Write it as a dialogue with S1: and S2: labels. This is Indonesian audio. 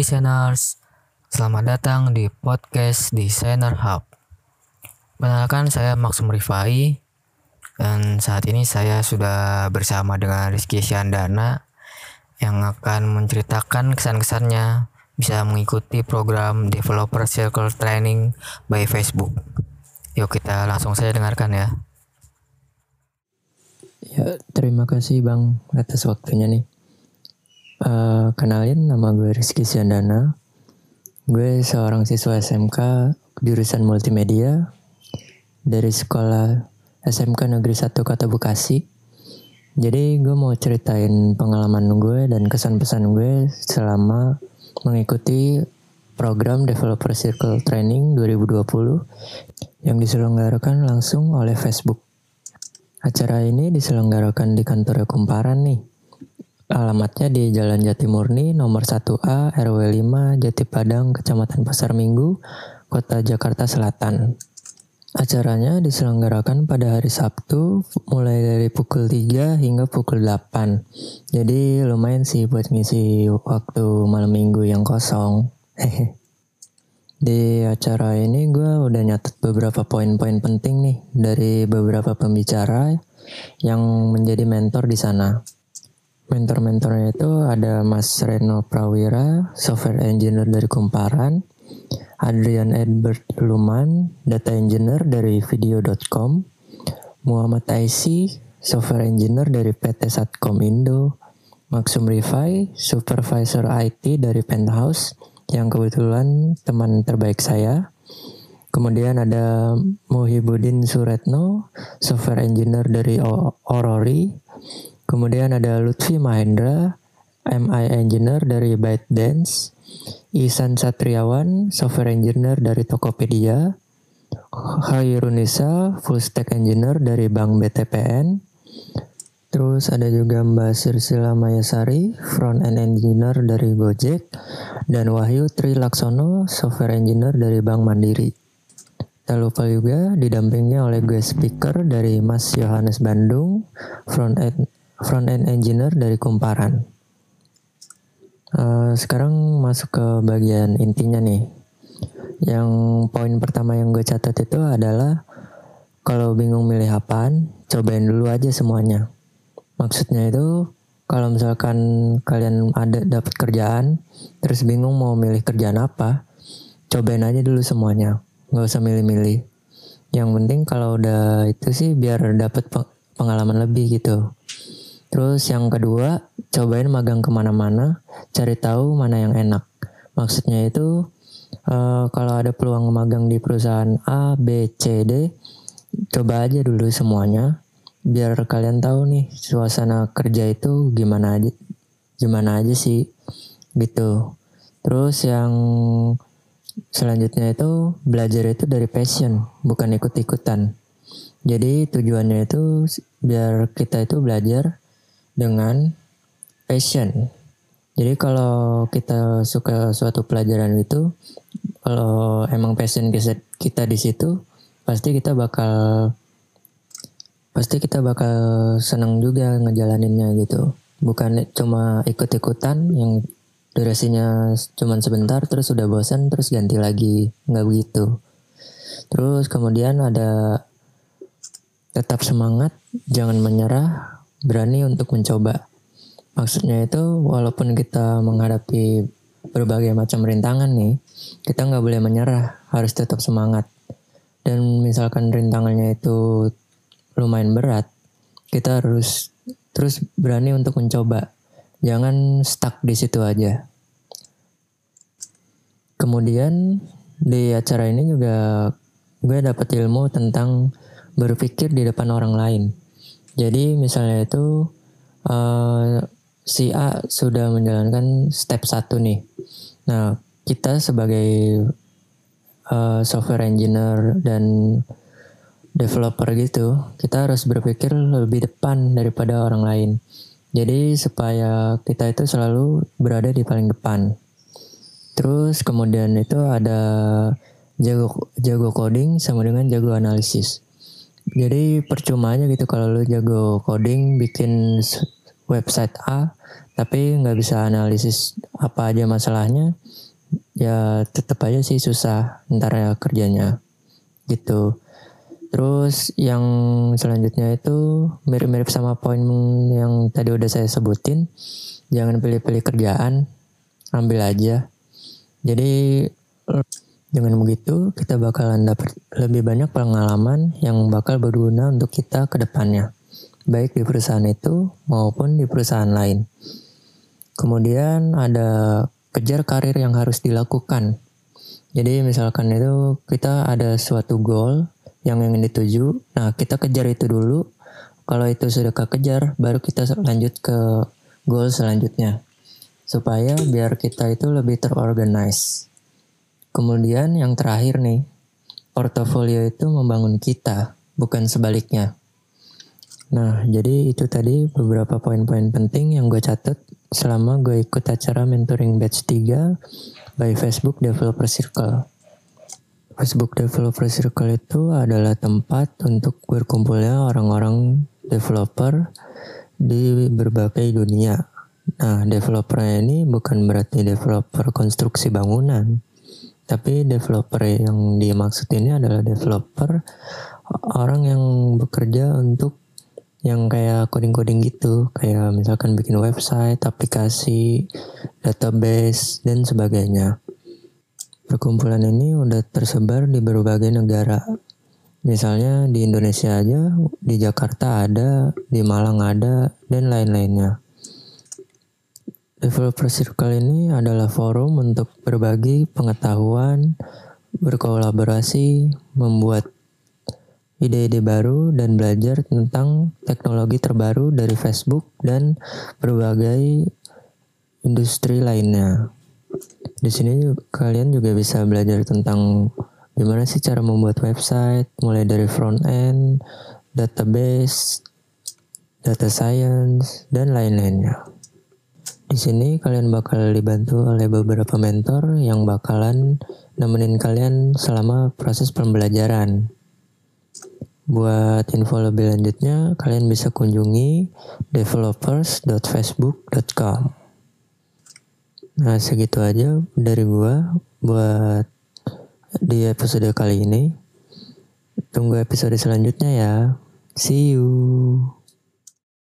S1: designers, selamat datang di podcast Designer Hub. Perkenalkan saya Maksum Rifai dan saat ini saya sudah bersama dengan Rizky Syandana yang akan menceritakan kesan-kesannya bisa mengikuti program Developer Circle Training by Facebook. Yuk kita langsung saja dengarkan ya.
S2: Ya, terima kasih Bang atas waktunya nih. Uh, kenalin nama gue Rizky Syandana. Gue seorang siswa SMK jurusan multimedia dari sekolah SMK Negeri 1 Kota Bekasi. Jadi gue mau ceritain pengalaman gue dan kesan-pesan gue selama mengikuti program Developer Circle Training 2020 yang diselenggarakan langsung oleh Facebook. Acara ini diselenggarakan di kantor Kumparan nih Alamatnya di Jalan Jatimurni nomor 1A RW 5 Jati Padang Kecamatan Pasar Minggu Kota Jakarta Selatan. Acaranya diselenggarakan pada hari Sabtu mulai dari pukul 3 hingga pukul 8. Jadi lumayan sih buat ngisi waktu malam minggu yang kosong. Di acara ini gue udah nyatet beberapa poin-poin penting nih dari beberapa pembicara yang menjadi mentor di sana. Mentor-mentornya itu ada Mas Reno Prawira, software engineer dari Kumparan, Adrian Edward Luman, data engineer dari video.com, Muhammad Aisi, software engineer dari PT Satcom Indo, Maksum Rifai, supervisor IT dari Penthouse, yang kebetulan teman terbaik saya. Kemudian ada Muhibudin Suretno, software engineer dari Orori, Kemudian ada Lutfi Mahendra, MI Engineer dari ByteDance, Isan Satriawan, Software Engineer dari Tokopedia, Khairunisa, Full Stack Engineer dari Bank BTPN, Terus ada juga Mbak Sirsila Mayasari, Front End Engineer dari Gojek, dan Wahyu Tri Laksono, Software Engineer dari Bank Mandiri. Tak lupa juga didampingi oleh guest speaker dari Mas Yohanes Bandung, Front End front end engineer dari Kumparan. Uh, sekarang masuk ke bagian intinya nih. Yang poin pertama yang gue catat itu adalah kalau bingung milih apaan, cobain dulu aja semuanya. Maksudnya itu kalau misalkan kalian ada dapat kerjaan, terus bingung mau milih kerjaan apa, cobain aja dulu semuanya. Gak usah milih-milih. Yang penting kalau udah itu sih biar dapat pengalaman lebih gitu. Terus yang kedua, cobain magang ke mana-mana, cari tahu mana yang enak. Maksudnya itu uh, kalau ada peluang magang di perusahaan A, B, C, D, coba aja dulu semuanya, biar kalian tahu nih suasana kerja itu gimana aja, gimana aja sih, gitu. Terus yang selanjutnya itu belajar itu dari passion, bukan ikut-ikutan. Jadi tujuannya itu biar kita itu belajar dengan passion. Jadi kalau kita suka suatu pelajaran itu, kalau emang passion kita di situ, pasti kita bakal pasti kita bakal senang juga ngejalaninnya gitu. Bukan cuma ikut-ikutan yang durasinya cuma sebentar terus udah bosan terus ganti lagi nggak begitu terus kemudian ada tetap semangat jangan menyerah berani untuk mencoba. Maksudnya itu walaupun kita menghadapi berbagai macam rintangan nih, kita nggak boleh menyerah, harus tetap semangat. Dan misalkan rintangannya itu lumayan berat, kita harus terus berani untuk mencoba. Jangan stuck di situ aja. Kemudian di acara ini juga gue dapat ilmu tentang berpikir di depan orang lain. Jadi misalnya itu uh, si A sudah menjalankan step satu nih. Nah, kita sebagai uh, software engineer dan developer gitu, kita harus berpikir lebih depan daripada orang lain. Jadi supaya kita itu selalu berada di paling depan. Terus kemudian itu ada jago jago coding sama dengan jago analisis. Jadi percuma aja gitu kalau lu jago coding bikin website A tapi nggak bisa analisis apa aja masalahnya ya tetap aja sih susah ntar ya kerjanya gitu. Terus yang selanjutnya itu mirip-mirip sama poin yang tadi udah saya sebutin jangan pilih-pilih kerjaan ambil aja. Jadi dengan begitu kita bakalan dapat lebih banyak pengalaman yang bakal berguna untuk kita ke depannya baik di perusahaan itu maupun di perusahaan lain kemudian ada kejar karir yang harus dilakukan. Jadi misalkan itu kita ada suatu goal yang ingin dituju, nah kita kejar itu dulu. Kalau itu sudah kekejar, baru kita lanjut ke goal selanjutnya. Supaya biar kita itu lebih terorganize. Kemudian yang terakhir nih, portofolio itu membangun kita, bukan sebaliknya. Nah, jadi itu tadi beberapa poin-poin penting yang gue catat selama gue ikut acara mentoring batch 3 by Facebook Developer Circle. Facebook Developer Circle itu adalah tempat untuk berkumpulnya orang-orang developer di berbagai dunia. Nah, developer ini bukan berarti developer konstruksi bangunan, tapi developer yang dimaksud ini adalah developer orang yang bekerja untuk yang kayak coding-coding gitu, kayak misalkan bikin website, aplikasi, database, dan sebagainya. Perkumpulan ini udah tersebar di berbagai negara. Misalnya di Indonesia aja, di Jakarta ada, di Malang ada, dan lain-lainnya. Developer Circle ini adalah forum untuk berbagi pengetahuan, berkolaborasi, membuat ide-ide baru dan belajar tentang teknologi terbaru dari Facebook dan berbagai industri lainnya. Di sini kalian juga bisa belajar tentang gimana sih cara membuat website, mulai dari front end, database, data science, dan lain-lainnya. Di sini kalian bakal dibantu oleh beberapa mentor yang bakalan nemenin kalian selama proses pembelajaran. Buat info lebih lanjutnya, kalian bisa kunjungi developers.facebook.com. Nah, segitu aja dari gua buat di episode kali ini. Tunggu episode selanjutnya ya. See you.